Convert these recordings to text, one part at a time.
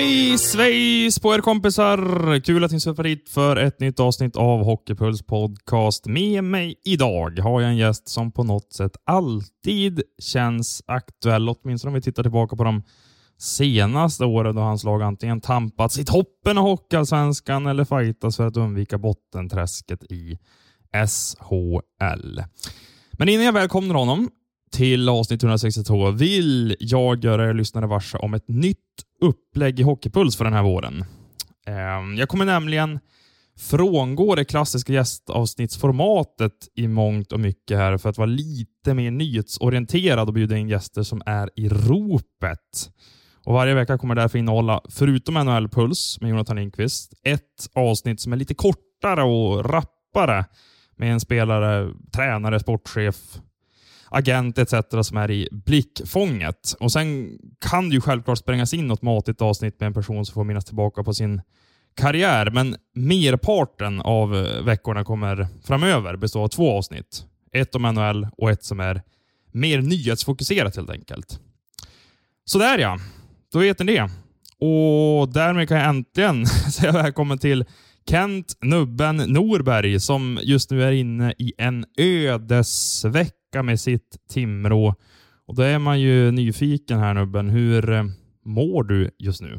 Hej svejs på er kompisar! Kul att ni surfar hit för ett nytt avsnitt av Hockeypuls podcast. Med mig idag har jag en gäst som på något sätt alltid känns aktuell, åtminstone om vi tittar tillbaka på de senaste åren då hans lag antingen tampats i toppen av Hockeyallsvenskan eller fightas för att undvika bottenträsket i SHL. Men innan jag välkomnar honom till avsnitt 162 vill jag göra er lyssnare varse om ett nytt upplägg i Hockeypuls för den här våren. Ehm, jag kommer nämligen frångå det klassiska gästavsnittsformatet i mångt och mycket här för att vara lite mer nyhetsorienterad och bjuda in gäster som är i ropet. Och Varje vecka kommer därför innehålla, förutom NHL-puls med Jonathan Lindqvist, ett avsnitt som är lite kortare och rappare med en spelare, tränare, sportchef, agent etc. som är i blickfånget. Och Sen kan det ju självklart sprängas in något matigt avsnitt med en person som får minnas tillbaka på sin karriär, men merparten av eh, veckorna kommer framöver bestå av två avsnitt. Ett om NHL och ett som är mer nyhetsfokuserat helt enkelt. Sådär ja, då vet ni det. Och därmed kan jag äntligen säga välkommen till Kent Nubben Norberg som just nu är inne i en ödesvecka med sitt Timrå. Och då är man ju nyfiken här Nubben. Hur eh, mår du just nu?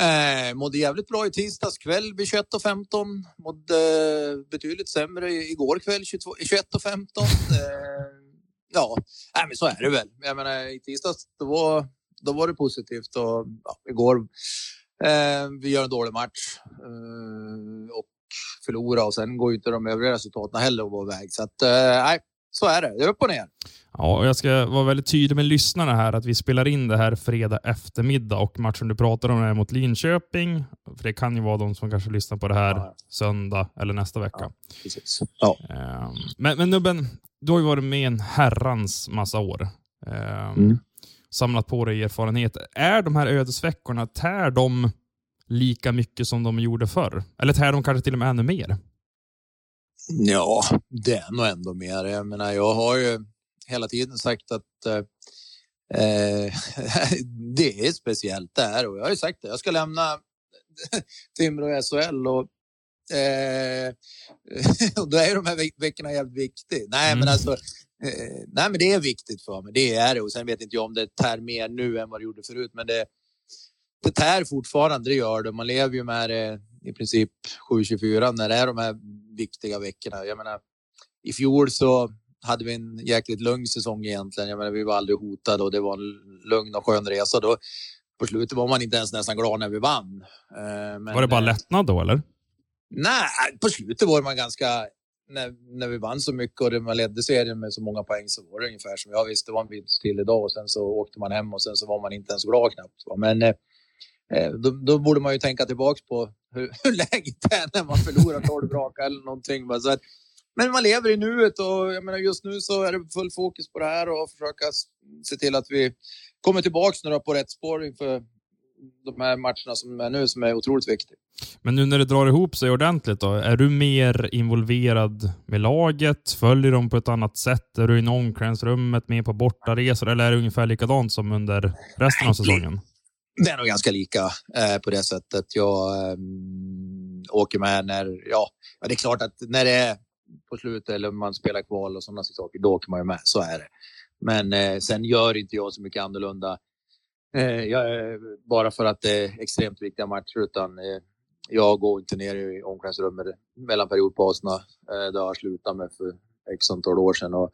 Eh, mådde jävligt bra i tisdags kväll vid 21.15. Mådde eh, betydligt sämre i- igår kväll 21.15. Eh, ja, äh, men så är det väl. Jag menar, i tisdags då var, då var det positivt och ja, igår eh, vi gör en dålig match eh, och förlora och sen går ju inte de övriga resultaten heller att vara iväg. Så att, eh, nej, så är det. Det är upp och ner. Ja, och jag ska vara väldigt tydlig med lyssnarna här att vi spelar in det här fredag eftermiddag och matchen du pratar om är mot Linköping. För det kan ju vara de som kanske lyssnar på det här Ja. söndag eller nästa vecka. Ja. Precis. Ja. Ehm, Men, men Nubben, du har ju varit med en herrans massa år. Ehm, Mm. Samlat på dig erfarenhet. Är de här ödesveckorna, tär de lika mycket som de gjorde förr? Eller tär de kanske till och med ännu mer? Ja, det är nog ändå mer. Jag menar, jag har ju hela tiden sagt att eh, eh, det är speciellt där och jag har ju sagt det. Jag ska lämna Timrå i SHL och Eh, och då är de här veck- veckorna jävligt viktiga. Nej, Mm. men alltså. Eh, nej, men det är viktigt för mig. Det är det. Och sen vet inte jag om det tär mer nu än vad det gjorde förut, men det, det tär fortfarande. Det gör det. Man lever ju med det i princip 7-24 när det är de här viktiga veckorna. Jag menar, i fjol så hade vi en jäkligt lugn säsong egentligen. Jag menar, vi var aldrig hotade och det var en lugn och skön resa. Då, på slutet var man inte ens nästan glad när vi vann. Eh, men, var det bara eh, lättnad då, eller? Nej, på slutet var man ganska... När, när vi vann så mycket och man ledde serien med så många poäng så var det ungefär som, ja visst det var en vinst till idag och sen så åkte man hem och sen så var man inte ens glad knappt. Men eh, eh, då, då borde man ju tänka tillbaks på hur, hur läget är när man förlorar 12 raka eller någonting. va. Så att, men man lever i nuet och jag menar just nu så är det full fokus på det här och försöka se till att vi kommer tillbaks nu på rätt spår inför de här matcherna som är nu som är otroligt viktiga. Men nu när det drar ihop sig ordentligt, då, är du mer involverad med laget? Följer de på ett annat sätt? Är du i omklädningsrummet, med på bortaresor eller är det ungefär likadant som under resten av säsongen? Det är nog ganska lika eh, på det sättet. Jag eh, åker med när, ja, det är klart att när det är på slutet eller man spelar kval och sådana saker, då åker man ju med. Så är det. Men eh, sen gör inte jag så mycket annorlunda. Eh, jag, eh, bara för att det är extremt viktiga matcher, utan eh, jag går inte ner i omklädningsrummet mellan periodpauserna. Eh, det har jag slutat med för x antal år sedan. Och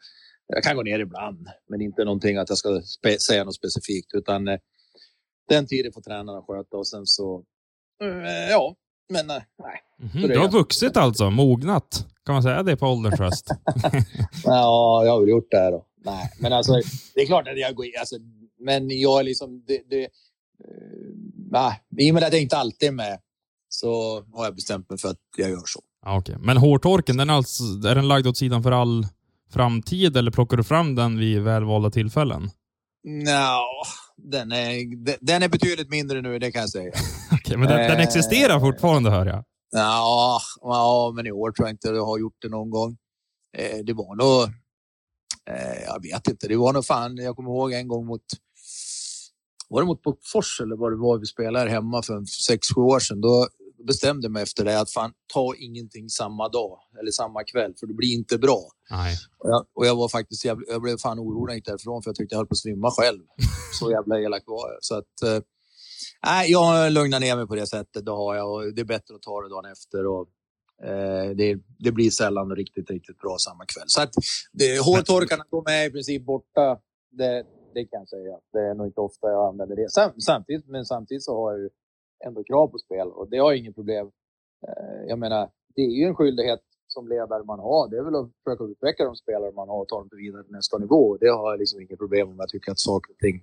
jag kan gå ner ibland, men inte någonting att jag ska spe- säga något specifikt, utan eh, den tiden får tränarna sköta och sen så, eh, ja, men nej. Mm, du har vuxit alltså, mognat. Kan man säga det på ålderns höst? ja, jag har väl gjort det här då. Nej, men alltså det är klart att jag går in. Alltså, men jag är liksom... Det, det, uh, I och med att jag inte alltid är med så har jag bestämt mig för att jag gör så. Ja, okay. Men hårtorken, den är, alltså, är den lagd åt sidan för all framtid eller plockar du fram den vid välvalda tillfällen? No, den är, den är betydligt mindre nu, det kan jag säga. okay, men den, den, eh, existerar fortfarande, hör jag. Ja, ja, men i år tror jag inte jag har gjort det någon gång. Eh, det var nog... Eh, jag vet inte. Det var nog fan... Jag kommer ihåg en gång mot... Var det mot Bofors eller vad det var vi spelade hemma för sex sju år sedan? Då bestämde mig efter det att fan, ta ingenting samma dag eller samma kväll för det blir inte bra. Nej. Och, jag, och jag var faktiskt, jag, jag blev fan orolig gick därifrån för jag tyckte jag höll på att svimma själv. Så jävla elak var jag. Så att, eh, Nej, jag har lugnat ner mig på det sättet. Det har jag och det är bättre att ta det dagen efter. Och, eh, det, det, blir sällan riktigt, riktigt bra samma kväll. Så att det, hårtorkarna, de är i princip borta. Det, det kan jag säga. Det är nog inte ofta jag använder det. Samtidigt, men samtidigt så har jag ju ändå krav på spel och det har jag inget problem. Eh, jag menar, det är ju en skyldighet som ledare man har. Det är väl att försöka utveckla de spelare man har och ta dem vidare till nästa nivå. Det har jag liksom inget problem med. Jag tycker att saker och ting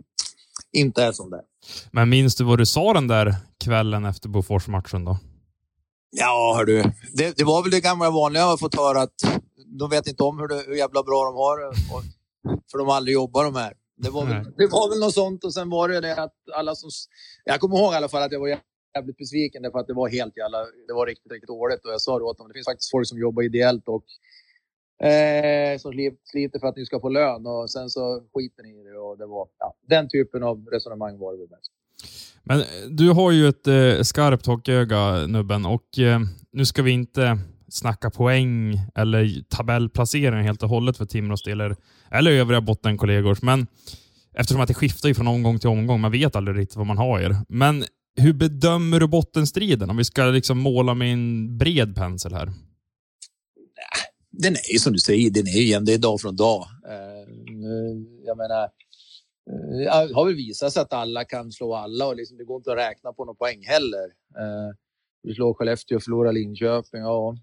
inte är som det Men minns du vad du sa den där kvällen efter Bofors-matchen då? Ja, hör du. Det, det, var väl det gamla vanliga jag har fått höra att de vet inte om hur, det, hur jävla bra de har det. För de har aldrig jobbat de här. Det var, väl, det var väl något sånt och sen var det det att alla som... Jag kommer ihåg i alla fall att jag var jävligt besviken därför att det var helt jävla... Det var riktigt, riktigt dåligt och jag sa då att det finns faktiskt folk som jobbar ideellt och eh, som sliter för att ni ska få lön och sen så skiter ni i det. Och det var, ja, den typen av resonemang var det väl mest. Men eh, du har ju ett eh, skarpt hockeyöga, Nubben, och eh, nu ska vi inte snacka poäng eller tabellplacering helt och hållet för Timrås del, eller, eller övriga bottenkollegors. Men eftersom att det skiftar från omgång till omgång, man vet aldrig riktigt vad man har er. Men hur bedömer du bottenstriden om vi ska liksom måla med en bred pensel här? den är ju som du säger, den är ju jämn. Det är dag från dag. Eh, jag menar, det har väl visat sig att alla kan slå alla och liksom, det går inte att räkna på någon poäng heller. Eh, vi slår Skellefteå och förlorar Linköping. Ja.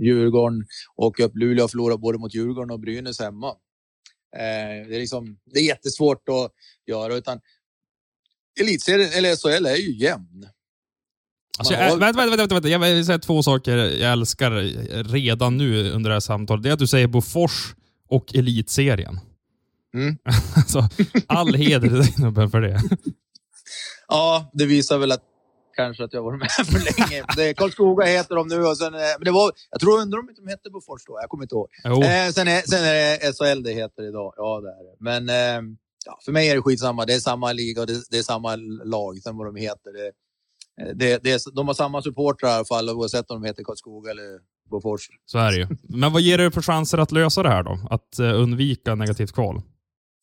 Djurgården åker upp Luleå och förlorar både mot Djurgården och Brynäs hemma. Det är, liksom, det är jättesvårt att göra. Utan elitserien, eller SHL, är ju jämn. Alltså, jag, vänta, vänta, vänta, vänta, jag vill säga två saker jag älskar redan nu under det här samtalet. Det är att du säger Bofors och Elitserien. Mm. alltså, all heder till dig Nubben för det. Ja, det visar väl att kanske att jag varit med för länge. Det, Karlskoga heter de nu och sen, eh, men det var, jag tror undrar om de hette Bofors då. Jag kommer inte ihåg. Eh, sen, är, sen är det SHL det heter idag. Ja, det är det. Men eh, ja, för mig är det skitsamma. Det är samma liga och det, det är samma lag. Sen vad de heter. Det, Eh, det, det, de har samma supportrar i alla fall oavsett om de heter Karlskoga eller Bofors. Så är det ju. Men vad ger det för chanser att lösa det här då? Att uh, undvika negativt kval?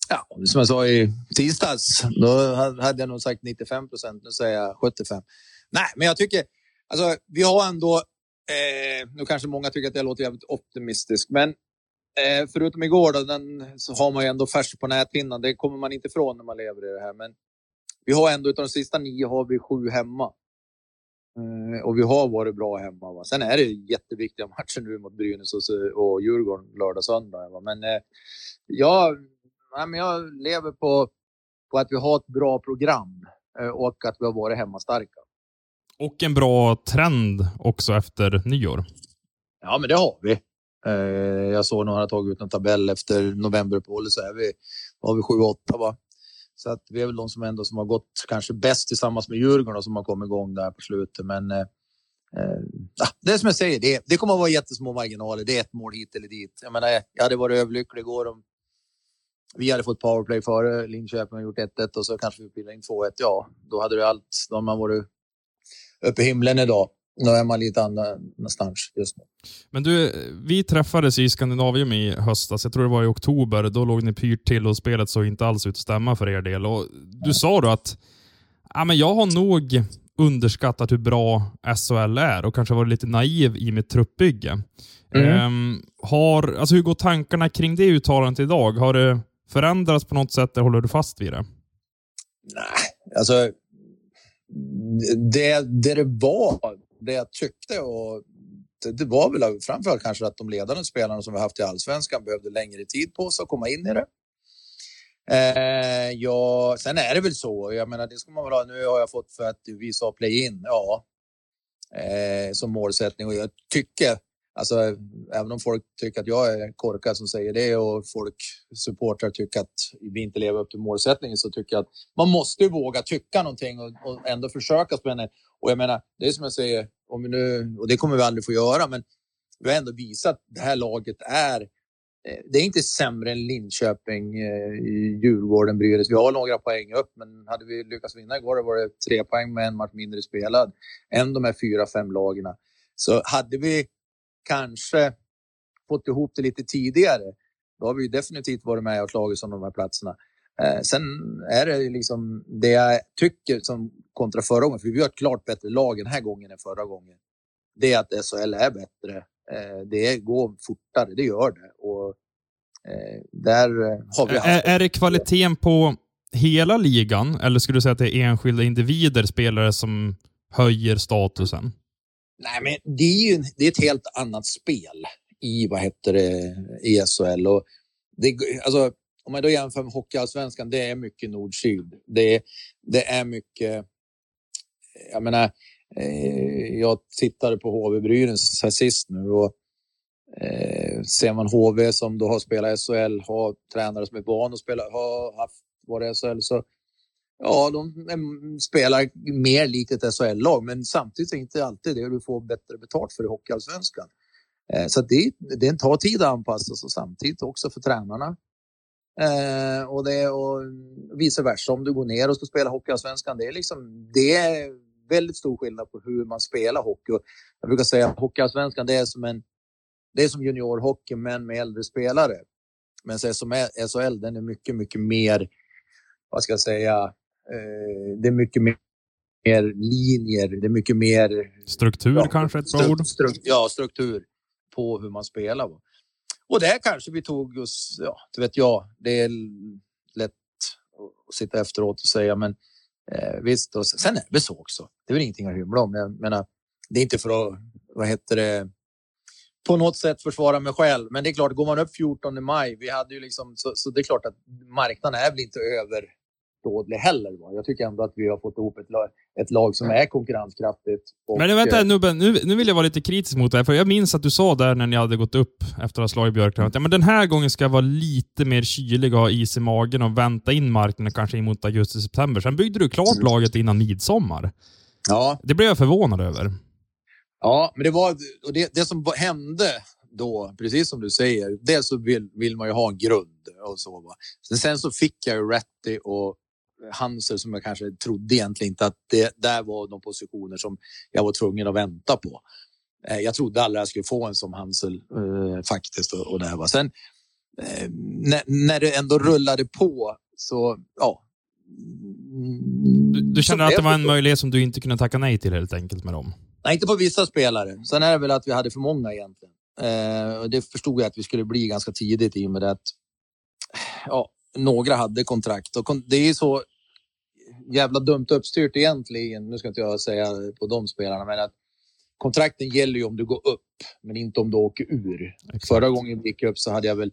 Ja, som jag sa i tisdags, då hade jag nog sagt 95 procent. Nu säger jag 75. Nej, men jag tycker, alltså vi har ändå, eh, nu kanske många tycker att jag låter jävligt optimistisk, men eh, förutom igår då, den, så har man ju ändå färs på näthinnan. Det kommer man inte ifrån när man lever i det här. Men vi har ändå, utav de sista nio har vi sju hemma. Eh, och vi har varit bra hemma. Va? Sen är det jätteviktiga matcher nu mot Brynäs och, och Djurgården lördag, söndag. Va? Men, eh, jag, ja, men jag lever på, på att vi har ett bra program eh, och att vi har varit hemmastarka. Och en bra trend också efter nyår. Ja, men det har vi. Eh, jag såg några tagit ut en tabell efter novemberuppehållet så är vi, har vi 7-8 va. Så att vi är väl de som ändå som har gått kanske bäst tillsammans med Djurgården och som har kommit igång där på slutet. Men eh, eh det är som jag säger, det, det kommer att vara jättesmå marginaler. Det är ett mål hit eller dit. Jag menar, jag hade varit överlycklig igår om vi hade fått powerplay före Linköping och gjort 1-1 och så kanske vi pillar in 2-1. Ja, då hade det allt. Då hade man varit uppe i himlen idag. Nu är man lite annanstans just nu. Men du, vi träffades i Skandinavium i höstas. Jag tror det var i oktober. Då låg ni pyrt till och spelet såg inte alls ut att stämma för er del. Och du sa då att ja, men jag har nog underskattat hur bra SHL är och kanske varit lite naiv i mitt truppbygge. Mm. Um, har, alltså hur går tankarna kring det uttalandet idag? Har det förändrats på något sätt eller håller du fast vid det? Nej, alltså det, det det var det jag tyckte och det, det var väl framförallt kanske att de ledande spelarna som vi haft i allsvenskan behövde längre tid på sig att komma in i det. Eh, ja, sen är det väl så. Jag menar, det ska man väl ha. Nu har jag fått för att vi sa play-in. Ja, eh, som målsättning och jag tycker Alltså, även om folk tycker att jag är korkad som säger det och folk, supportrar tycker att vi inte lever upp till målsättningen så tycker jag att man måste våga tycka någonting och, och ändå försöka spänna. Och jag menar, det är som jag säger, om vi nu, och det kommer vi aldrig få göra, men vi har ändå visat att det här laget är eh, det är inte sämre än Linköping, eh, Djurgården, Brynäs. Vi har några poäng upp, men hade vi lyckats vinna igår var det tre poäng med en match mindre spelad än de här fyra, fem lagen. Så hade vi kanske fått ihop det lite tidigare, då har vi definitivt varit med och slagits om de här platserna. Eh, sen är det liksom det jag tycker som kontra förra gången, för vi har ett klart bättre lag den här gången än förra gången. Det är att SHL är bättre. Eh, det går fortare, det gör det. Och eh, där har vi. Är, är det kvaliteten på hela ligan eller skulle du säga att det är enskilda individer, spelare som höjer statusen? Nej, men det är ju det är ett helt annat spel i vad heter det, i SHL. Och det, alltså, om man då jämför med Hockeyallsvenskan, det är mycket nord-syd. Det, det är mycket... Jag menar, eh, jag tittade på HV Brynäs här sist nu och eh, ser man HV som då har spelat SHL, har tränare som är van att spela, har haft varit SHL, så Ja, de spelar mer likt ett SHL-lag, men samtidigt är det inte alltid det du får bättre betalt för i Hockeyallsvenskan. Eh, så det, det tar tid att anpassa sig samtidigt också för tränarna. Eh, och, det, och vice versa, om du går ner och ska spela Hockeyallsvenskan, det är, liksom, det är väldigt stor skillnad på hur man spelar hockey. Jag brukar säga att Hockeyallsvenskan, det är som en det är som juniorhockey, men med äldre spelare. Men SHL, den är mycket, mycket mer, vad ska jag säga, det är mycket mer linjer, det är mycket mer... Struktur ja, kanske ett bra ord? Stru, ja, struktur på hur man spelar. Och där kanske vi tog oss, ja, det vet jag, det är lätt att sitta efteråt och säga, men eh, visst. Och sen är det så också. Det är väl ingenting att hymla om. Jag menar, det är inte för att, vad heter det, på något sätt försvara mig själv. Men det är klart, går man upp 14 maj, vi hade ju liksom, så, så det är klart att marknaden är väl inte över dålig heller. Va? Jag tycker ändå att vi har fått ihop ett lag, ett lag som är konkurrenskraftigt. Och, Men vänta eh, Nubben, nu, nu vill jag vara lite kritisk mot det för jag minns att du sa där när ni hade gått upp efter att ha slagit Björklund, att ja, men den här gången ska jag vara lite mer kylig och ha is i magen och vänta in marknaden kanske in mot augusti-september. Sen byggde du klart mm. laget innan midsommar. Ja. Det blev jag förvånad över. Ja, men det var och det, det som hände då, precis som du säger, dels så vill, vill man ju ha en grund och så. Va? Sen så fick jag ju Ratty och Hansel som jag kanske trodde egentligen inte att det där var de positioner som jag var tvungen att vänta på. Eh, jag trodde aldrig jag skulle få en som Hansel eh, faktiskt och, och det här var. Sen eh, när, när det ändå rullade på så ja. Du, du kände att det var en möjlighet som du inte kunde tacka nej till helt enkelt med dem? Nej, inte på vissa spelare. Sen är det väl att vi hade för många egentligen. Eh, det förstod jag att vi skulle bli ganska tidigt i och med att ja, några hade kontrakt och det är så jävla dumt uppstyrt egentligen. Nu ska inte jag säga på de spelarna, men att kontrakten gäller ju om du går upp, men inte om du åker ur. Exakt. Förra gången vi gick upp så hade jag väl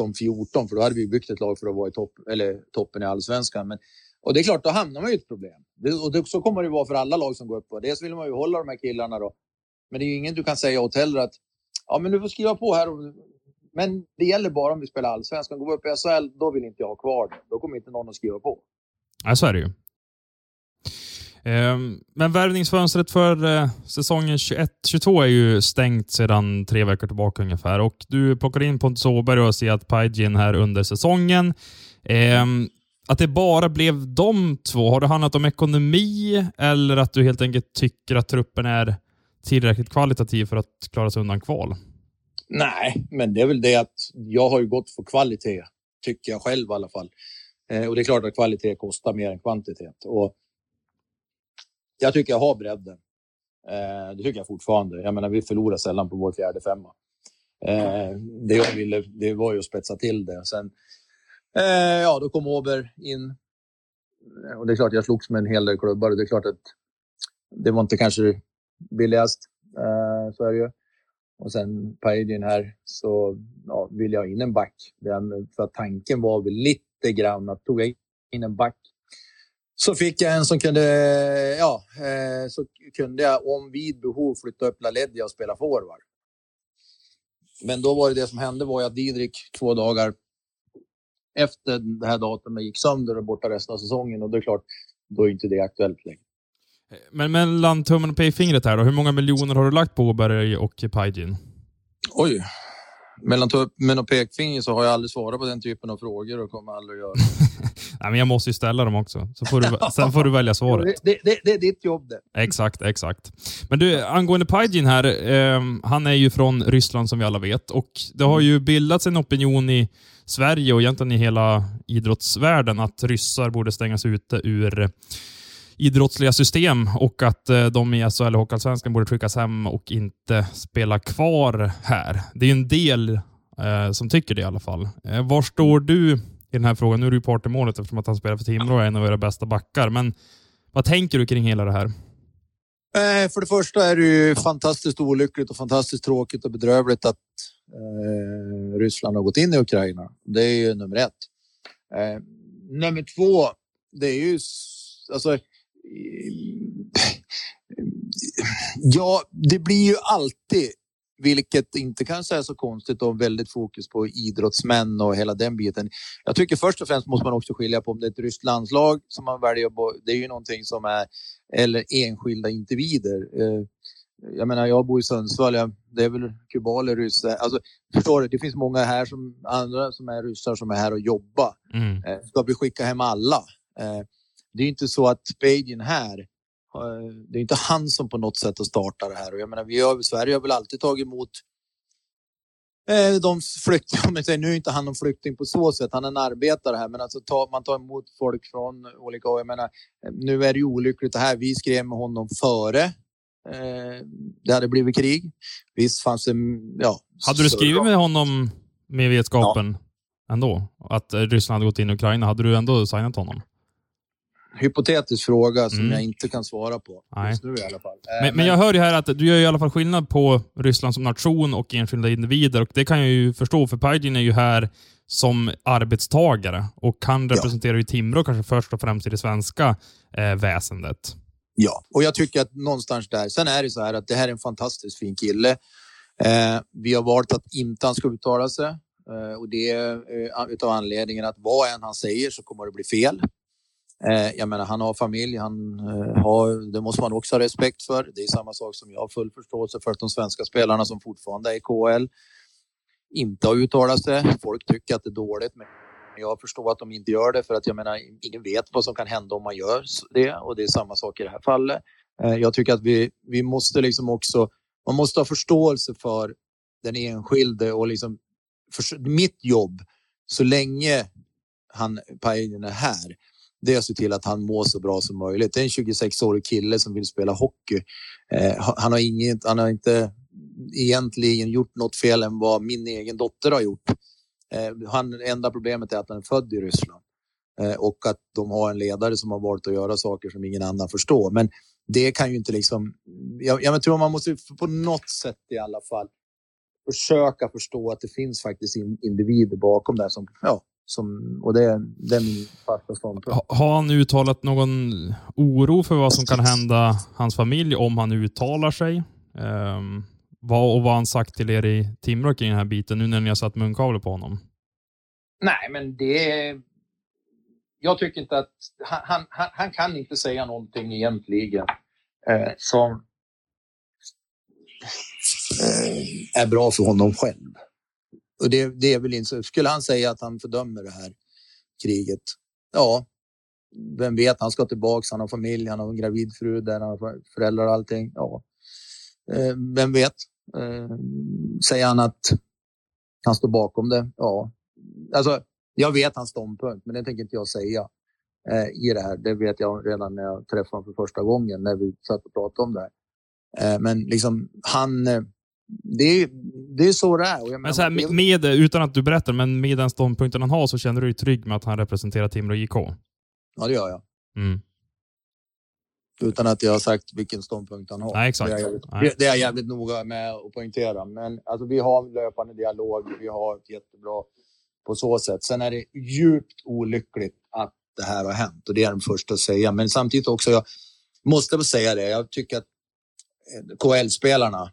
13-14, för då hade vi byggt ett lag för att vara i topp, eller toppen i allsvenskan. Men, och det är klart, då hamnar man ju i ett problem. Det, och det, så kommer det vara för alla lag som går upp. Dels vill man ju hålla de här killarna då. Men det är ju ingen du kan säga åt heller att ja, men du får skriva på här. Och, men det gäller bara om vi spelar allsvenskan. Går vi upp i SHL, då vill inte jag ha kvar det. Då kommer inte någon att skriva på. Ja, så är det ju. Ehm, men värvningsfönstret för eh, säsongen 21-22 är ju stängt sedan tre veckor tillbaka ungefär och du plockar in Pontus Åberg och ser att Pajin här under säsongen. Ehm, att det bara blev de två, har det handlat om ekonomi eller att du helt enkelt tycker att truppen är tillräckligt kvalitativ för att klara sig undan kval? Nej, men det är väl det att jag har ju gått för kvalitet, tycker jag själv i alla fall. Eh, och det är klart att kvalitet kostar mer än kvantitet. Och jag tycker jag har bredden. Eh, det tycker jag fortfarande. Jag menar, vi förlorar sällan på vår fjärde femma. Eh, det jag ville, det var ju att spetsa till det. Sen, ja, då kom Åber in. Och det är klart, jag slogs med en hel del klubbar och det är klart att det var inte kanske billigast. Så är det ju. Och sen Pajdin här så ja, vill jag in en back. För tanken var väl lite grann att tog jag in en back så fick jag en som kunde, ja, eh, så kunde jag om vid behov flytta upp Laledja och spela forward. Men då var det det som hände var att Didrik två dagar efter det här datumet gick sönder och borta resten av säsongen och det är klart, då är inte det aktuellt längre. Men mellan tummen och pekfingret här då, hur många miljoner har du lagt på Åberg och Pajgin? Oj, mellan tummen och pekfingret så har jag aldrig svarat på den typen av frågor och kommer aldrig att göra. Nej, men jag måste ju ställa dem också. Så får du, sen får du välja svaret. Det, det, det, är ditt jobb det. Exakt, exakt. Men du, angående Pajin här. Eh, han är ju från Ryssland som vi alla vet och det har ju bildats en opinion i Sverige och egentligen i hela idrottsvärlden att ryssar borde stängas ute ur idrottsliga system och att eh, de i SHL och Hockeyallsvenskan borde skickas hem och inte spela kvar här. Det är en del eh, som tycker det i alla fall. Eh, var står du i den här frågan? Nu är du ju part i målet eftersom att han spelar för Timrå och är en av era bästa backar. Men vad tänker du kring hela det här? Eh, för det första är det ju fantastiskt olyckligt och fantastiskt tråkigt och bedrövligt att eh, Ryssland har gått in i Ukraina. Det är ju nummer ett. Eh, nummer två, det är ju alltså Ja, det blir ju alltid, vilket inte kanske är så konstigt, och väldigt fokus på idrottsmän och hela den biten. Jag tycker först och främst måste man också skilja på om det är ett ryskt landslag som man väljer på. Det är ju någonting som är, eller enskilda individer. Eh, jag menar, jag bor i Sundsvall, jag, det är väl kubaler, ryssar. Alltså, förstår du, det finns många här som andra som är ryssar som är här och jobbar. Mm. Eh, ska vi skicka hem alla? Det är inte så att Spaden här, det är inte han som på något sätt har startat det här. Och jag menar, vi har, Sverige har väl alltid tagit emot eh, de flyktingar, nu är inte han någon flykting på så sätt, han är en arbetare här, men alltså ta, man tar emot folk från olika Jag menar, nu är det ju olyckligt det här. Vi skrev med honom före eh, det hade blivit krig. Visst fanns det, ja. Hade du skrivit med honom med vetskapen ja. ändå? Att Ryssland hade gått in i Ukraina? Hade du ändå signat honom? Hypotetisk fråga som mm. jag inte kan svara på Nej. just nu i alla fall. Men, men, jag hör ju här att du gör i alla fall skillnad på Ryssland som nation och enskilda individer och det kan jag ju förstå för Pajin är ju här som arbetstagare och han representerar ja. ju Timrå kanske först och främst i det svenska eh, väsendet. Ja, och jag tycker att någonstans där. Sen är det så här att det här är en fantastiskt fin kille. Eh, vi har valt att inte han ska uttala sig eh, och det är eh, utav anledningen att vad än han säger så kommer det bli fel. Eh, jag menar, han har familj, han eh, har, det måste man också ha respekt för. Det är samma sak som jag har full förståelse för att de svenska spelarna som fortfarande är i KL inte har uttalat sig. Folk tycker att det är dåligt, men jag förstår att de inte gör det för att jag menar, ingen vet vad som kan hända om man gör det och det är samma sak i det här fallet. Eh, jag tycker att vi, vi måste liksom också, man måste ha förståelse för den enskilde och liksom för, mitt jobb så länge han, Pajen är här det är att se till att han mår så bra som möjligt. Det är en 26-årig kille som vill spela hockey. Eh, han, har inget, han har inte egentligen gjort något fel än vad min egen dotter har gjort. Eh, han, enda problemet är att han är född i Ryssland eh, och att de har en ledare som har valt att göra saker som ingen annan förstår. Men det kan ju inte liksom... Jag, jag tror man måste på något sätt i alla fall försöka förstå att det finns faktiskt individer bakom det som ja, som, och det, det är min fasta ståndpunkt. Har han uttalat någon oro för vad som kan hända hans familj om han uttalar sig? Um, vad, och vad har han sagt till er i Timrå kring den här biten, nu när ni har satt munkavle på honom? Nej, men det... Jag tycker inte att... Han, han, han kan inte säga någonting egentligen eh, som eh, är bra för honom själv. Och det, det är väl inte Skulle han säga att han fördömer det här kriget? Ja, vem vet? Han ska tillbaks. Han har familj, han har en gravid fru där, han har föräldrar och allting. Ja, eh, vem vet? Eh, säger han att han står bakom det? Ja, alltså. Jag vet hans ståndpunkt, men det tänker inte jag säga eh, i det här. Det vet jag redan när jag träffade honom för första gången när vi satt och pratade om det här. Eh, men liksom han eh, det är, det är så det är. men så här, med, med, utan att du berättar, men med den ståndpunkten han har så känner du dig trygg med att han representerar Timrå IK? Ja, det gör jag. Mm. Utan att jag har sagt vilken ståndpunkt han har. Nej, exakt. Det är, jag jävligt, det är jag jävligt noga med att poängtera. Men alltså, vi har löpande dialog. Vi har ett jättebra på så sätt. Sen är det djupt olyckligt att det här har hänt och det är den första att säga. Men samtidigt också, jag måste väl säga det. Jag tycker att eh, KL-spelarna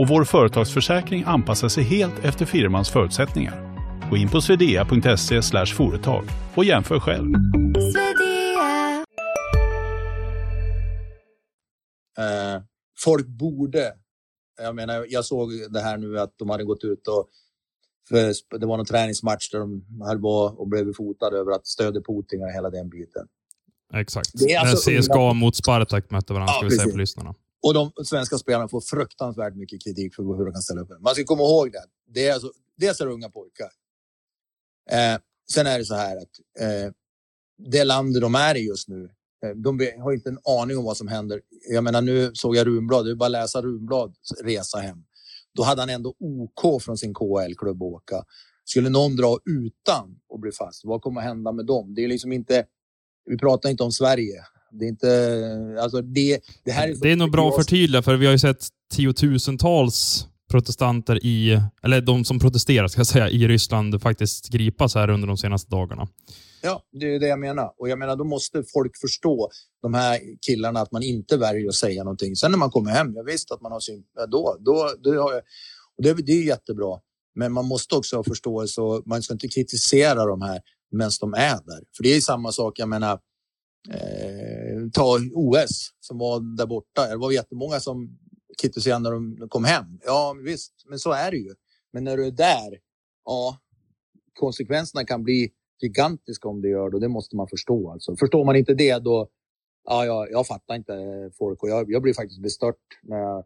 och vår företagsförsäkring anpassar sig helt efter firmans förutsättningar. Gå in på swedea.se företag och jämför själv. Eh, folk borde... Jag menar, jag såg det här nu att de hade gått ut och... Det var någon träningsmatch där de höll på och blev fotade över att stödja Putin och hela den biten. Exakt. Det är alltså CSKA unga- mot Spartak mötte varandra, Ja, ska vi säga precis. för lyssnarna. Och de svenska spelarna får fruktansvärt mycket kritik för hur de kan ställa upp. Man ska komma ihåg det. Det är alltså, dels är det unga pojkar. Eh, sen är det så här att eh, det land de är i just nu, eh, de har inte en aning om vad som händer. Jag menar, nu såg jag Runblad, det är bara att läsa Runblads resa hem. Då hade han ändå OK från sin KL-klubb att åka. Skulle någon dra utan och bli fast, vad kommer att hända med dem? Det är liksom inte, vi pratar inte om Sverige. Det är inte, alltså det, det här är Det är nog bra att förtydliga, för vi har ju sett tiotusentals protestanter i, eller de som protesterar ska jag säga, i Ryssland faktiskt gripas här under de senaste dagarna. Ja, det är det jag menar. Och jag menar, då måste folk förstå, de här killarna, att man inte väljer att säga någonting. Sen när man kommer hem, jag visst att man har syn... Då, då, då har jag, och det, det är jättebra. Men man måste också ha förståelse och man ska inte kritisera de här medan de är där. För det är samma sak, jag menar, eh, ta OS som var där borta. Det var jättemånga som kritiserade när de kom hem. Ja, visst, men så är det ju. Men när du är där, ja, konsekvenserna kan bli gigantiska om det gör det och det måste man förstå. Alltså. Förstår man inte det då, ja, jag, jag fattar inte folk och jag, jag blir faktiskt bestört när jag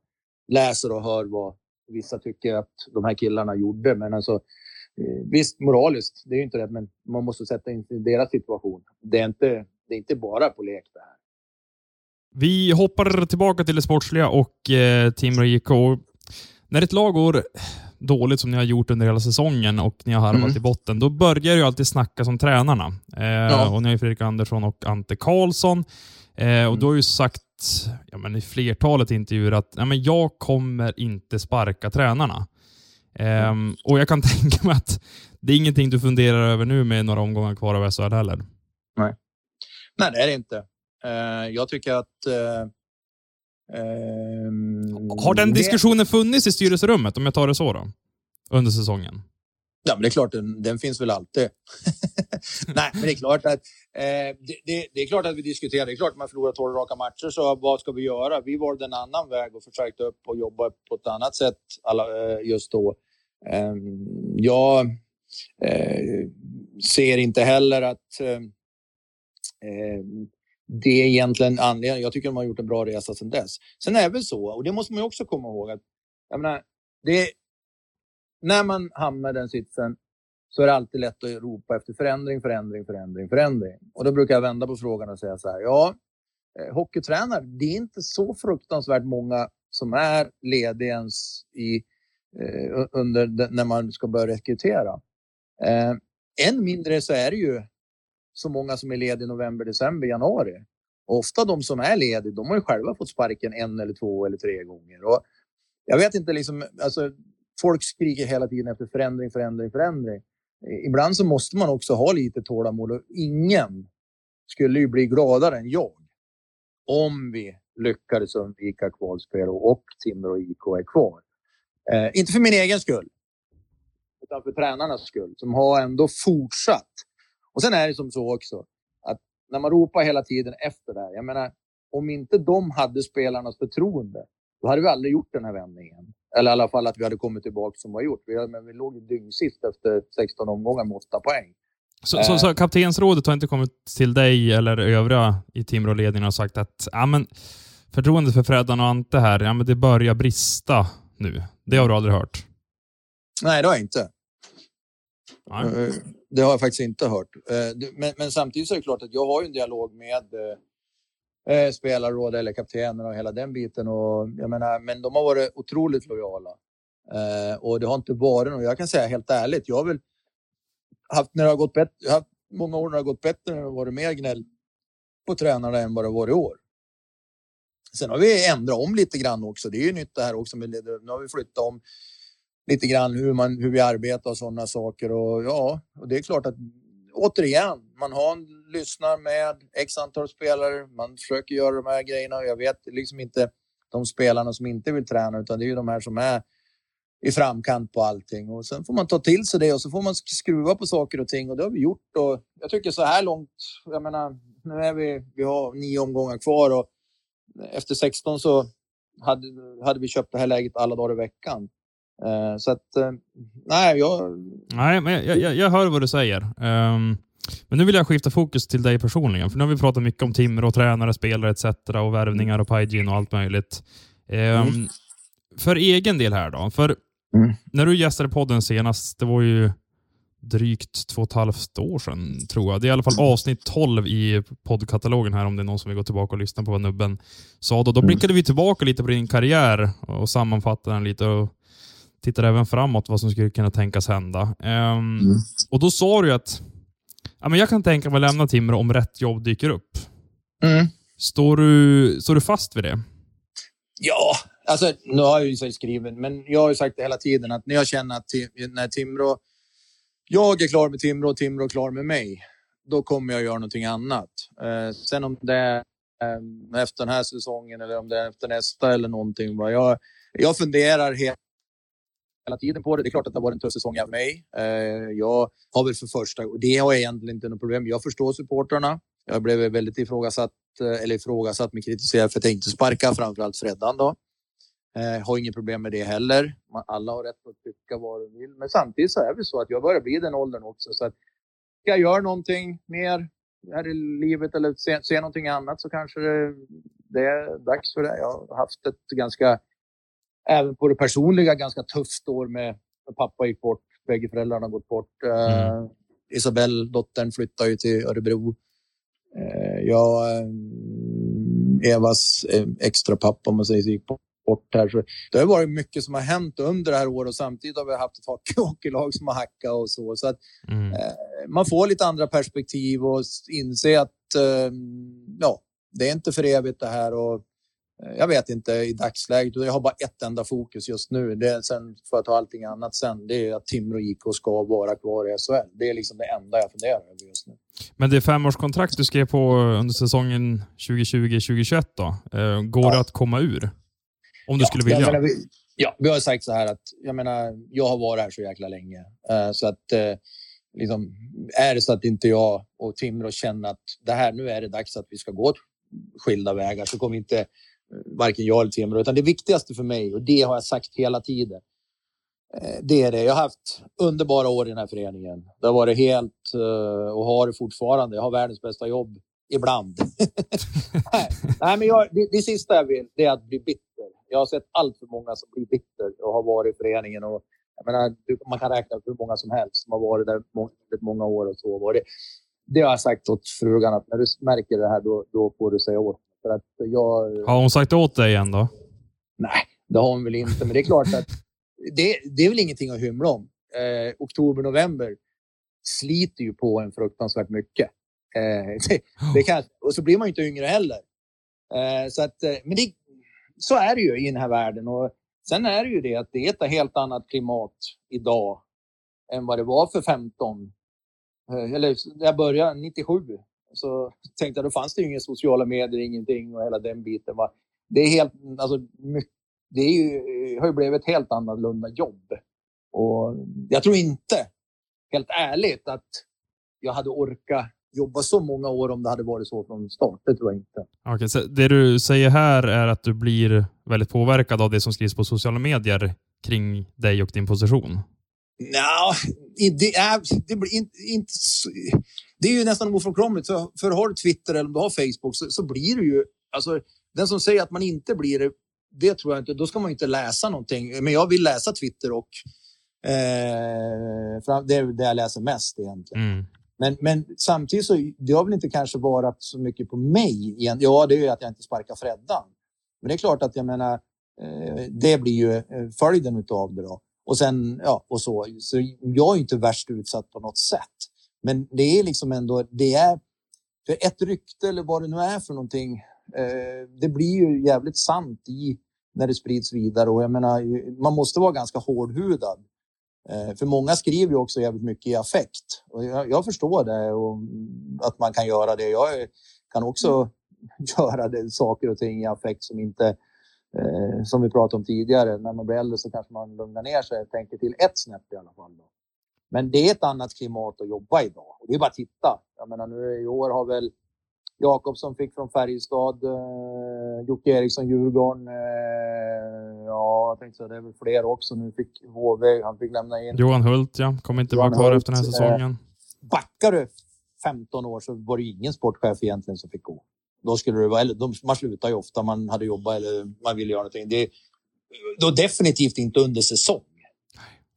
läser och hör vad vissa tycker att de här killarna gjorde. Men alltså, eh, visst, moraliskt, det är ju inte det, men man måste sätta in i deras situation. Det är inte, det är inte bara på lek det här. Vi hoppar tillbaka till det sportsliga och eh, Timrå IK. När ett lag går dåligt som ni har gjort under hela säsongen och ni har harvat Mm. i botten, då börjar ju alltid snackas om tränarna. Eh, Ja. Och ni har ju Fredrik Andersson och Ante Karlsson. Eh, och Mm. du har ju sagt ja, men i flertalet intervjuer att ja, men jag kommer inte sparka tränarna. Ehm, och jag kan tänka mig att det är ingenting du funderar över nu med några omgångar kvar av SHL heller. Nej, det är det inte. Eh, jag tycker att... eh, ehm, Har den diskussionen funnits i styrelserummet, om jag tar det så då? Under säsongen? Ja, men det är klart, den, den finns väl alltid. Nej, men det är klart att eh, det, det, det är klart att vi diskuterar. Det är klart att man förlorar 12 raka matcher, så vad ska vi göra? Vi valde en annan väg och försökte upp och jobba på ett annat sätt alla, eh, just då. Eh, jag eh, ser inte heller att Ehm, det är egentligen anledningen. Jag tycker de har gjort en bra resa sedan dess. Sen är det väl så, och det måste man ju också komma ihåg, att jag menar, det, när man hamnar i den sitsen så är det alltid lätt att ropa efter förändring, förändring, förändring, förändring. Och då brukar jag vända på frågan och säga så här, ja, eh, hockeytränare, det är inte så fruktansvärt många som är lediga ens i, eh, under när man ska börja rekrytera. Eh, än mindre så är det ju så många som är lediga i november, december, januari. Och ofta de som är lediga, de har ju själva fått sparken en eller två eller tre gånger. Och jag vet inte, liksom, alltså, folk skriker hela tiden efter förändring, förändring, förändring. Ibland så måste man också ha lite tålamod och ingen skulle ju bli gladare än jag om vi lyckades undvika kvalspel och, och Timrå och IK är kvar. Eh, inte för min egen skull, utan för tränarnas skull som har ändå fortsatt. Och sen är det som så också att när man ropar hela tiden efter det här. Jag menar, om inte de hade spelarnas förtroende, då hade vi aldrig gjort den här vändningen. Eller i alla fall att vi hade kommit tillbaka som vi har gjort. Vi, men vi låg ju dyngsist efter 16 omgångar med 8 poäng. Så, så, så kaptensrådet har inte kommit till dig eller övriga i Timrå-ledningen och sagt att ja, men, förtroendet för Freddan och Ante här, ja, men det börjar brista nu. Det har du aldrig hört? Nej, det har jag inte. Nej. Det har jag faktiskt inte hört. Eh, men, men samtidigt så är det klart att jag har ju en dialog med eh, eh, spelarråd eller kaptener och hela den biten. Och jag menar, men de har varit otroligt lojala. Eh, och det har inte varit något. Jag kan säga helt ärligt, jag har väl haft, när det har gått bättre, jag har haft många år när det har gått bättre, när det har varit mer gnäll på tränarna än vad det varit i år. Sen har vi ändrat om lite grann också. Det är ju nytt det här också. Med, nu har vi flyttat om lite grann hur, man, hur vi arbetar och sådana saker. Och ja, och det är klart att återigen, man har en, lyssnar med x antal spelare. Man försöker göra de här grejerna. och Jag vet liksom inte de spelarna som inte vill träna, utan det är ju de här som är i framkant på allting. Och sen får man ta till sig det och så får man skruva på saker och ting och det har vi gjort. Och jag tycker så här långt, jag menar, nu är vi, vi har nio omgångar kvar och efter 16 så hade, hade vi köpt det här läget alla dagar i veckan. Eh, så att, eh, nej, jag... Nej, men jag, jag, jag hör vad du säger. Ehm, men nu vill jag skifta fokus till dig personligen. För nu har vi pratat mycket om Timrå, tränare, spelare etc. och värvningar och Pajin och allt möjligt. Ehm, Mm. För egen del här då. För Mm. när du gästade podden senast, det var ju drygt två och ett halvt år sedan, tror jag. Det är i alla fall avsnitt 12 i poddkatalogen här, om det är någon som vill gå tillbaka och lyssna på vad nubben sa då. Då Mm. blickade vi tillbaka lite på din karriär och sammanfattade den lite och tittade även framåt vad som skulle kunna tänkas hända. Ehm, Mm. Och då sa du ju att ja, men jag kan tänka mig att lämna Timrå om rätt jobb dyker upp. Mm. Står du, står du fast vid det? Ja, alltså nu har jag ju skriven, men jag har ju sagt det hela tiden att när jag känner att Tim- när Timrå, jag är klar med Timrå och Timrå är klar med mig, då kommer jag göra någonting annat. Eh, sen om det är eh, efter den här säsongen eller om det är efter nästa eller någonting. va, Jag, jag funderar he- hela tiden på det. Det är klart att det har varit en tuff säsong av mig. Eh, jag har väl för första, och det har jag egentligen inte något problem Jag förstår supportrarna. Jag blev väldigt ifrågasatt, eh, eller ifrågasatt med kritiserad för att jag inte sparkade. framförallt Freddan då. Eh, har inget problem med det heller. Man, alla har rätt att tycka vad de vill. Men samtidigt så är det så att jag börjar bli den åldern också. Så att ska jag göra någonting mer här i livet eller se, se någonting annat så kanske det, det är dags för det. Jag har haft ett ganska, även på det personliga, ganska tufft år med, pappa gick bort. Bägge föräldrarna gått bort. Eh, Isabelle, dottern, flyttade ju till Örebro. Eh, jag, eh, Evas extra pappa om man säger så, gick bort här. Så det har varit mycket som har hänt under det här året och samtidigt har vi haft ett hockey- hockeylag som har hackat och så. Så att Mm. man får lite andra perspektiv och s- inse att ja, det är inte för evigt det här. Och, jag vet inte i dagsläget. Jag har bara ett enda fokus just nu. Det är, sen får jag ta allting annat sen. Det är att Timrå IK ska vara kvar i SHL. Det är liksom det enda jag funderar över just nu. Men det femårskontrakt du skrev på under säsongen 2020-2021 då, eh, går Ja. det att komma ur? Om du skulle Jag vilja? menar, vi, ja, vi har sagt så här att jag menar, jag har varit här så jäkla länge. Eh, så att eh, liksom, är det så att inte jag och Timrå känner att det här, nu är det dags att vi ska gå skilda vägar så kommer inte eh, varken jag eller Timrå, utan det viktigaste för mig och det har jag sagt hela tiden. Eh, det är det. Jag har haft underbara år i den här föreningen. Det har varit helt eh, och har det fortfarande. Jag har världens bästa jobb ibland. Nej, Nej, men jag, det, det sista jag vill det är att bli bitter. Jag har sett allt för många som blir bitter och har varit i föreningen. Och, jag menar, du- man kan räkna upp hur många som helst som har varit där må- många år. och så. Och det, det har jag sagt åt frugan att när du märker det här då, då får du säga åt. För att jag, Har hon sagt åt dig igen då? Nej, det har hon väl inte. Men det är klart att det, det är väl ingenting att hymla om. Eh, oktober, november sliter ju på en fruktansvärt mycket. Eh, det, det kan, och så blir man ju inte yngre heller. Eh, så att, eh, men det, så är det ju i den här världen. Och sen är det ju det att det är ett helt annat klimat idag än vad det var för 15. Eh, eller jag började 97 så tänkte jag då fanns det ju inga sociala medier, ingenting och hela den biten. Va? Det är helt, alltså, det är ju, har ju blivit ett helt annorlunda jobb. Och jag tror inte, helt ärligt, att jag hade orkat jobba så många år om det hade varit så från start. Det tror jag inte. Okay, så det du säger här är att du blir väldigt påverkad av det som skrivs på sociala medier kring dig och din position? Nja, det är, det blir inte, inte Det är ju nästan ofrånkomligt. För, för har du Twitter eller om du har Facebook så, så blir du ju... Alltså, den som säger att man inte blir det, det tror jag inte. Då ska man inte läsa någonting. Men jag vill läsa Twitter och eh, det är det jag läser mest egentligen. Mm. Men, men samtidigt så det har väl inte kanske varit så mycket på mig. Igen. Ja, det är ju att jag inte sparkar Freddan. Men det är klart att jag menar, eh, det blir ju eh, följden av det då. Och sen, ja, och så. Så jag är inte värst utsatt på något sätt. Men det är liksom ändå, det är, för ett rykte eller vad det nu är för någonting, eh, det blir ju jävligt sant i när det sprids vidare och jag menar, man måste vara ganska hårdhudad. Eh, för många skriver ju också jävligt mycket i affekt och jag, jag förstår det och att man kan göra det. Jag kan också göra det, saker och ting i affekt som inte eh, som vi pratade om tidigare. När man blir äldre så kanske man lugnar ner sig och tänker till ett snäpp i alla fall. Då. Men det är ett annat klimat att jobba idag. Och det är bara att titta. Jag menar, nu i år har väl Jakobsson fick från Färjestad, eh, Jocke Eriksson, Djurgården. Eh, ja, jag tänkte så det är väl fler också. Nu fick HV, han fick lämna in. Johan Hult, ja. Kommer inte Johan vara kvar Hult, efter den här säsongen. Eh, backar du 15 år så var det ingen sportchef egentligen som fick gå. Då skulle det vara, eller de, man slutar ju ofta, man hade jobbat eller man ville göra någonting. Det, då definitivt inte under säsong.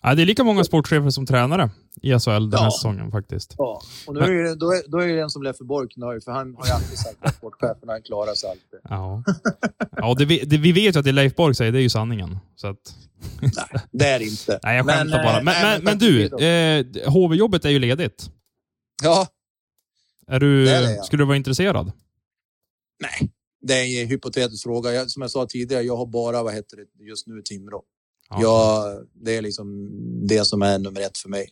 Ja, det är lika många sportchefer som tränare i SHL den här Ja. säsongen faktiskt. Ja, och nu är det, då, är, då är det en som Leffe Bork nöjd, för han har ju alltid sagt att sportcheferna klarar sig alltid. Ja. Ja, det, det, vi vet ju att det Leif Borg säger, det är ju sanningen. Så att, Nej, det är det inte. nej, jag skämtar bara. eh, Men, nej, men, men du, eh, HV-jobbet är ju ledigt. Ja, Är du, Det är det, ja. Skulle du vara intresserad? Nej. Det är en hypotetisk fråga. Jag, som jag sa tidigare, jag har bara, vad heter det, just nu Timrå. Ja. Jag, det är liksom det som är nummer ett för mig.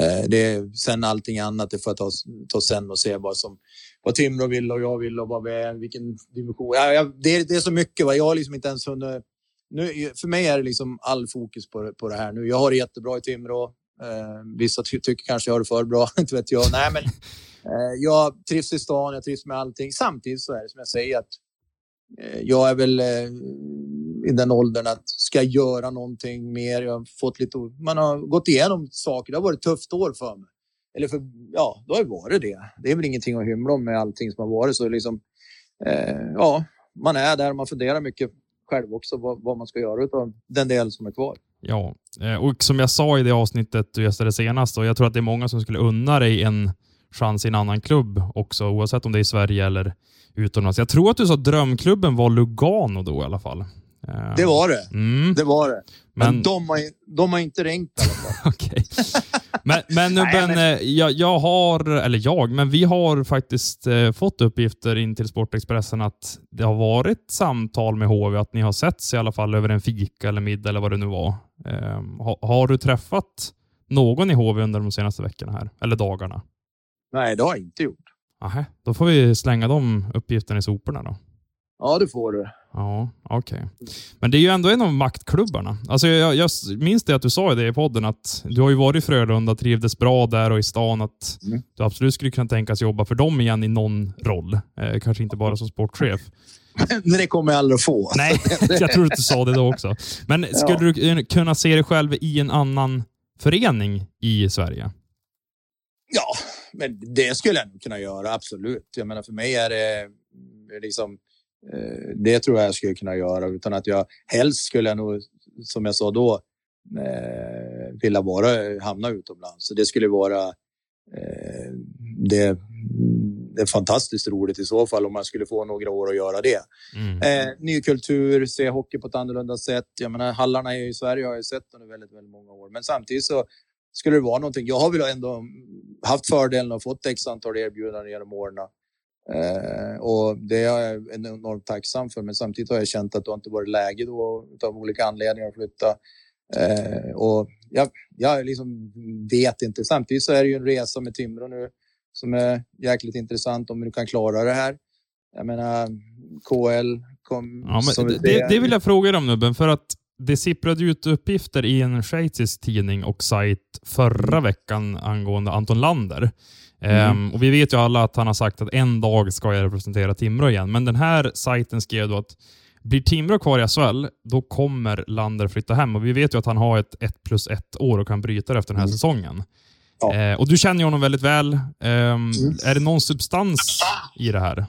Eh, det är, sen allting annat det får jag ta, ta sen och se vad, som, vad Timrå vill och jag vill och vad vi är, vilken dimension. Ja, jag, det, är- det är så mycket. Va? Jag har liksom inte ens hunnit... Nu, för mig är det liksom all fokus på, på det här nu. Jag har det jättebra i Timrå. Eh, vissa ty tycker kanske jag har det för bra, inte vet jag. Nej, men eh, jag trivs i stan, jag trivs med allting. Samtidigt så är det som jag säger att eh, jag är väl eh, i den åldern att ska jag göra någonting mer. Jag har fått lite, man har gått igenom saker. Det har varit tufft år för mig. Eller för, ja, då har det varit det. Det är väl ingenting att hymla om med allting som har varit. Så liksom, eh, ja, man är där och man funderar mycket själv också vad, vad man ska göra av den del som är kvar. Ja, eh, och som jag sa i det avsnittet du gästade senast, och jag tror att det är många som skulle unna dig en chans i en annan klubb också, oavsett om det är i Sverige eller utomlands. Jag tror att du sa drömklubben var Lugano då i alla fall. Det var det. Mm, Det var det. Men, men, de, har, de har inte ringt okej. men, men Nubben, Nej, eh, jag, jag har, eller jag, men vi har faktiskt eh, fått uppgifter in till Sportexpressen att det har varit samtal med HV, att ni har setts i alla fall över en fika eller middag eller vad det nu var. Eh, har, har du träffat någon i HV under de senaste veckorna här? Eller dagarna? Nej, det har jag inte gjort. Aha, då får vi slänga de uppgifterna i soporna då. Ja, det får du. Ja, okej. Men det är ju ändå en av maktklubbarna. Alltså jag, jag minns det att du sa i det i podden att du har ju varit i Frölunda, trivdes bra där och i stan, att Mm. du absolut skulle kunna tänkas jobba för dem igen i någon roll. Eh, kanske inte bara som sportchef. Men det kommer jag aldrig att få. Nej, jag tror att du sa det då också. Men skulle du eh, kunna se dig själv i en annan förening i Sverige? Ja, men det skulle jag kunna göra, absolut. Jag menar, för mig är det liksom... Eh, det tror jag jag skulle kunna göra utan att jag... Helst skulle jag nog, som jag sa då, eh, vilja vara, hamna utomlands. Så det skulle vara... Eh, det, det är fantastiskt roligt i så fall om man skulle få några år att göra det. Mm. Eh, ny kultur, se hockey på ett annorlunda sätt. Jag menar, hallarna i Sverige har jag sett under väldigt, väldigt många år. Men samtidigt så skulle det vara någonting. Jag har väl ändå haft fördelen och fått x antal erbjudanden genom åren. Eh, och det är jag enormt tacksam för. Men samtidigt har jag känt att det inte varit läge då av olika anledningar att flytta. Eh, och jag, jag liksom vet inte. Samtidigt så är det ju en resa med Timrå nu som är jäkligt intressant om du kan klara det här. Jag menar, KL kom... Ja, som men ett- det, det vill jag fråga dig om Nubben, för att det sipprade ut uppgifter i en schweizisk tidning och sajt förra veckan angående Anton Lander. Ehm, och Vi vet ju alla att han har sagt att en dag ska jag representera Timrå igen, men den här sajten skrev då att Blir Timrå kvar i SHL, då kommer Lander flytta hem och vi vet ju att han har ett 1 plus 1 år och kan bryta det efter den här säsongen. Ja. Eh, och Du känner ju honom väldigt väl. Ehm, Är det någon substans i det här?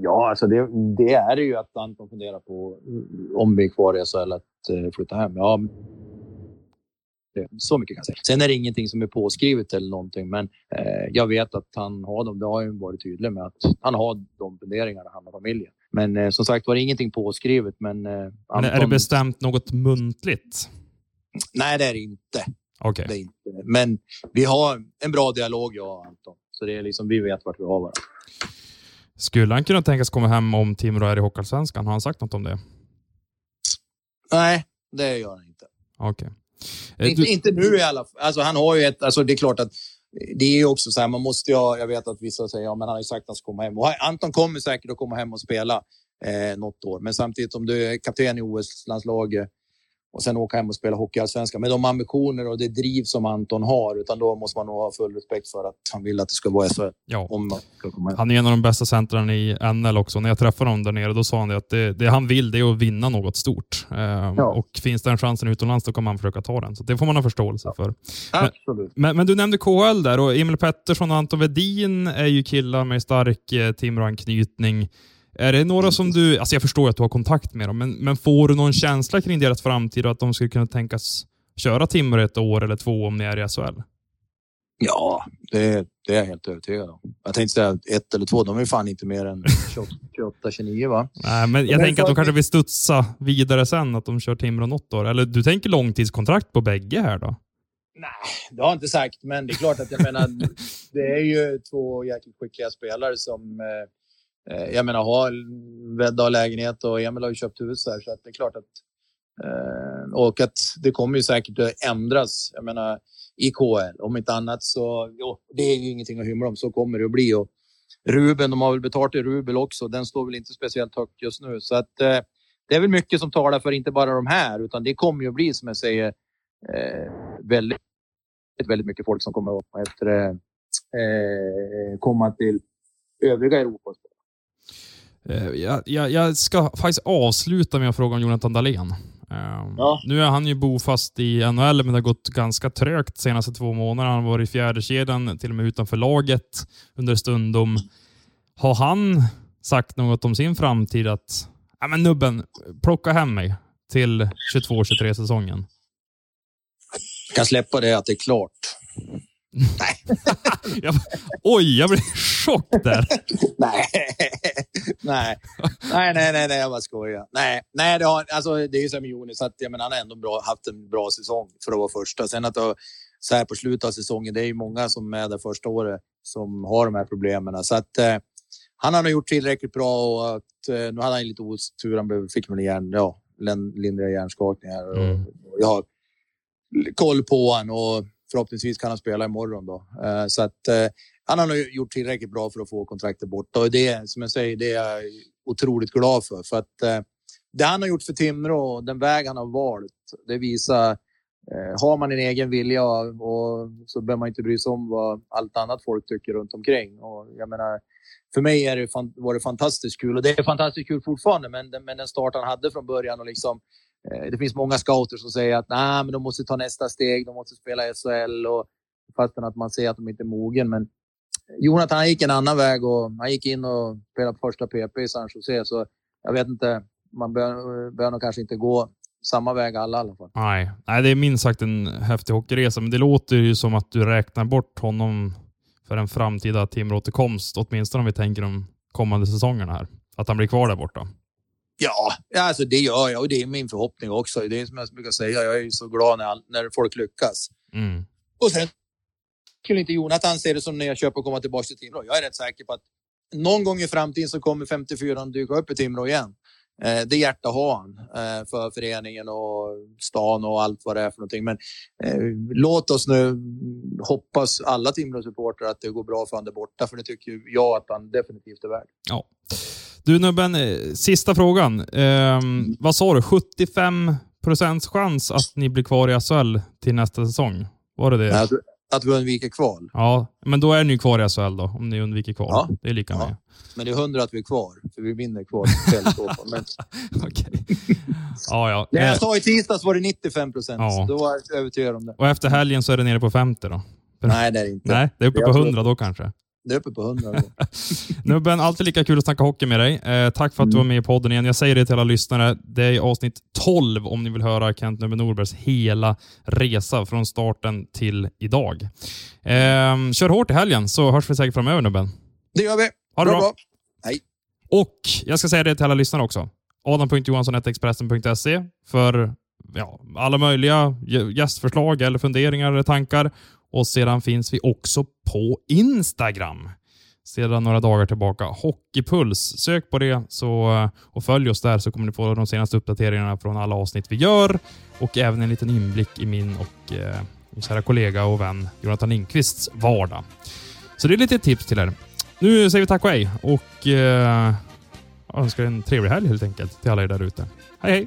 Ja, alltså det, det är det ju att Anton funderar på mm, om vi är kvar i SHL att eh, flytta hem. Ja, så mycket kan jag säga. Sen är det ingenting som är påskrivet eller någonting, men eh, jag vet att han har dem. Det har ju varit tydlig med att han har de funderingarna, han och familjen. Men eh, som sagt var det ingenting påskrivet. Men, eh, Men Anton, är det bestämt något muntligt? Nej, det är det inte. Okej. Det är inte. Men vi har en bra dialog, jag och Anton. Så det är liksom, vi vet vart vi har varandra. Skulle han kunna tänkas komma hem om Timrå är i Hockeyallsvenskan? Har han sagt något om det? Nej, det gör han inte. Okej. Eh, Inte, du- inte nu i alla fall. Alltså, han har ju ett... Alltså, det är klart att det är också så här, man måste ju Jag vet att vissa säger ja, men han har ju sagt att han ska komma hem. Och Anton kommer säkert att komma hem och spela eh, något år. Men samtidigt om du är kapten i OS-landslaget och sen åka hem och spela hockeyallsvenskan med de ambitioner och det driv som Anton har. Utan då måste man nog ha full respekt för att han vill att det ska vara SHL Ja. om. Han är en av de bästa centrarna i NL också. När jag träffade honom där nere, då sa han det att det, det han vill det är att vinna något stort. Eh, Och finns den chansen utomlands, då kommer han försöka ta den. Så det får man ha förståelse för. Absolut. Men, men du nämnde KHL där och Emil Pettersson och Anton Wedin är ju killar med stark eh, Timrå-anknytning. Är det några som du, alltså jag förstår ju att du har kontakt med dem, men, men får du någon känsla kring deras framtid och att de skulle kunna tänkas köra Timrå ett år eller två om ni är i SHL? Ja, det, det är jag helt övertygad om. Jag tänkte säga ett eller två. De är fan inte mer än 28-29 va? Nej, men jag Men tänker att de kanske vill studsa vidare sen, att de kör Timrå något år. Eller du tänker långtidskontrakt på bägge här då? Nej, det har jag inte sagt, men det är klart att jag menar, det är ju två jäkligt skickliga spelare som eh, Eh, jag menar har Vedda har lägenhet och Emil har ju köpt hus här, så att det är klart att eh, och att det kommer ju säkert att ändras. Jag menar i KL, om inte annat så jo, det är ju ingenting att hymla om. Så kommer det att bli. Och Ruben, de har väl betalt i rubel också. Den står väl inte speciellt högt just nu, så att eh, det är väl mycket som talar för inte bara de här, utan det kommer ju att bli som jag säger eh, väldigt väldigt mycket folk som kommer att efter eh, eh, komma till övriga Europa. Eh, Jag, jag, jag ska faktiskt avsluta med att fråga om Jonathan Dahlén. Eh, Ja. Nu är han ju bofast i NHL, men det har gått ganska trögt de senaste två månaderna. Han har varit i fjärde kedjan, till och med utanför laget under stundom. Har han sagt något om sin framtid? Att ja, men nubben, plocka hem mig till 22-23 säsongen. Jag kan släppa det att det är klart. Jag, oj, jag blev chock där. nej. Nej, nej, nej, nej, nej, jag bara skojar. Nej, nej det, har, alltså, det är ju som med Jonis, att jag menar, han har ändå bra, haft en bra säsong för att vara första. Sen att det, så här på slutet av säsongen, det är ju många som är där första året som har de här problemen. Så att eh, han har nog gjort tillräckligt bra och att, eh, nu hade han lite otur. Han blev- fick väl en hjärn, ja, lin- lindriga hjärnskakningar. Mm. Jag har koll på honom och förhoppningsvis kan han spela imorgon. Då. Eh, så att, eh, han har nog gjort tillräckligt bra för att få kontraktet borta. Och det, som jag säger, det är jag otroligt glad för. För att eh, det han har gjort för Timrå och den väg han har valt, det visar eh, har man en egen vilja och så behöver man inte bry sig om vad allt annat folk tycker runt omkring. Och jag menar, för mig är det, var det fantastiskt kul och det är fantastiskt kul fortfarande. Men, den- men den start han hade från början och liksom eh, det finns många scouter som säger att Nej, men de måste ta nästa steg, de måste spela SHL och fastän att man ser att de inte är mogen. Men Jonathan han gick en annan väg och han gick in och spelade på första PP i San Jose. Så jag vet inte, man bör, bör nog kanske inte gå samma väg alla i alla fall. Nej. Nej, det är minst sagt en häftig hockeyresa, men det låter ju som att du räknar bort honom för en framtida Timrå-återkomst, åtminstone om vi tänker de kommande säsongerna här. Att han blir kvar där borta. Ja, alltså det gör jag och det är min förhoppning också. Det är som jag brukar säga, jag är så glad när, när folk lyckas. Mm. Och sen skulle inte Jonathan se det som när jag köper och komma tillbaka till Timrå. Jag är rätt säker på att någon gång i framtiden så kommer 54 dyka upp i Timrå igen. Eh, det hjärta har han eh, för föreningen och stan och allt vad det är för någonting. Men eh, låt oss nu hoppas alla Timrå-supportrar att det går bra för han där borta. För det tycker jag att han definitivt är värd. Ja. Du Nubben, eh, sista frågan. Ehm, vad sa du? 75 procents chans att ni blir kvar i SHL till nästa säsong? Var det det? Tror- Att vi undviker kval. Ja, men då är ni kvar i SHL då, om ni undviker kval. Ja. Det är lika Ja. med. Men det är hundra att vi är kvar, för vi vinner kval. Men Okej. Ja, ja. det Eh, jag sa i tisdags var det 95 procent. Ja. Då var jag övertygad om det. Och efter helgen så är det nere på 50 då? Nej, det är det inte. Nej, det är uppe på alltså- 100 då kanske. Det är uppe på 100. då. Nubben, alltid lika kul att snacka hockey med dig. Eh, tack för att du var med i podden igen. Jag säger det till alla lyssnare. Det är avsnitt 12 om ni vill höra Kent Nubben Norbergs hela resa från starten till idag. Eh, kör hårt i helgen så hörs vi säkert framöver Nubben. Det gör vi. Ha det bra. Hej. Och jag ska säga det till alla lyssnare också. Adam.Johansson.expressen.se för ja, alla möjliga gä- gästförslag eller funderingar eller tankar. Och sedan finns vi också på Instagram. Sedan några dagar tillbaka. Hockeypuls. Sök på det så, och följ oss där så kommer ni få de senaste uppdateringarna från alla avsnitt vi gör och även en liten inblick i min och eh, min kära kollega och vän Jonathan Lindqvists vardag. Så det är lite tips till er. Nu säger vi tack och hej och eh, önskar en trevlig helg helt enkelt till alla er där ute. Hej hej!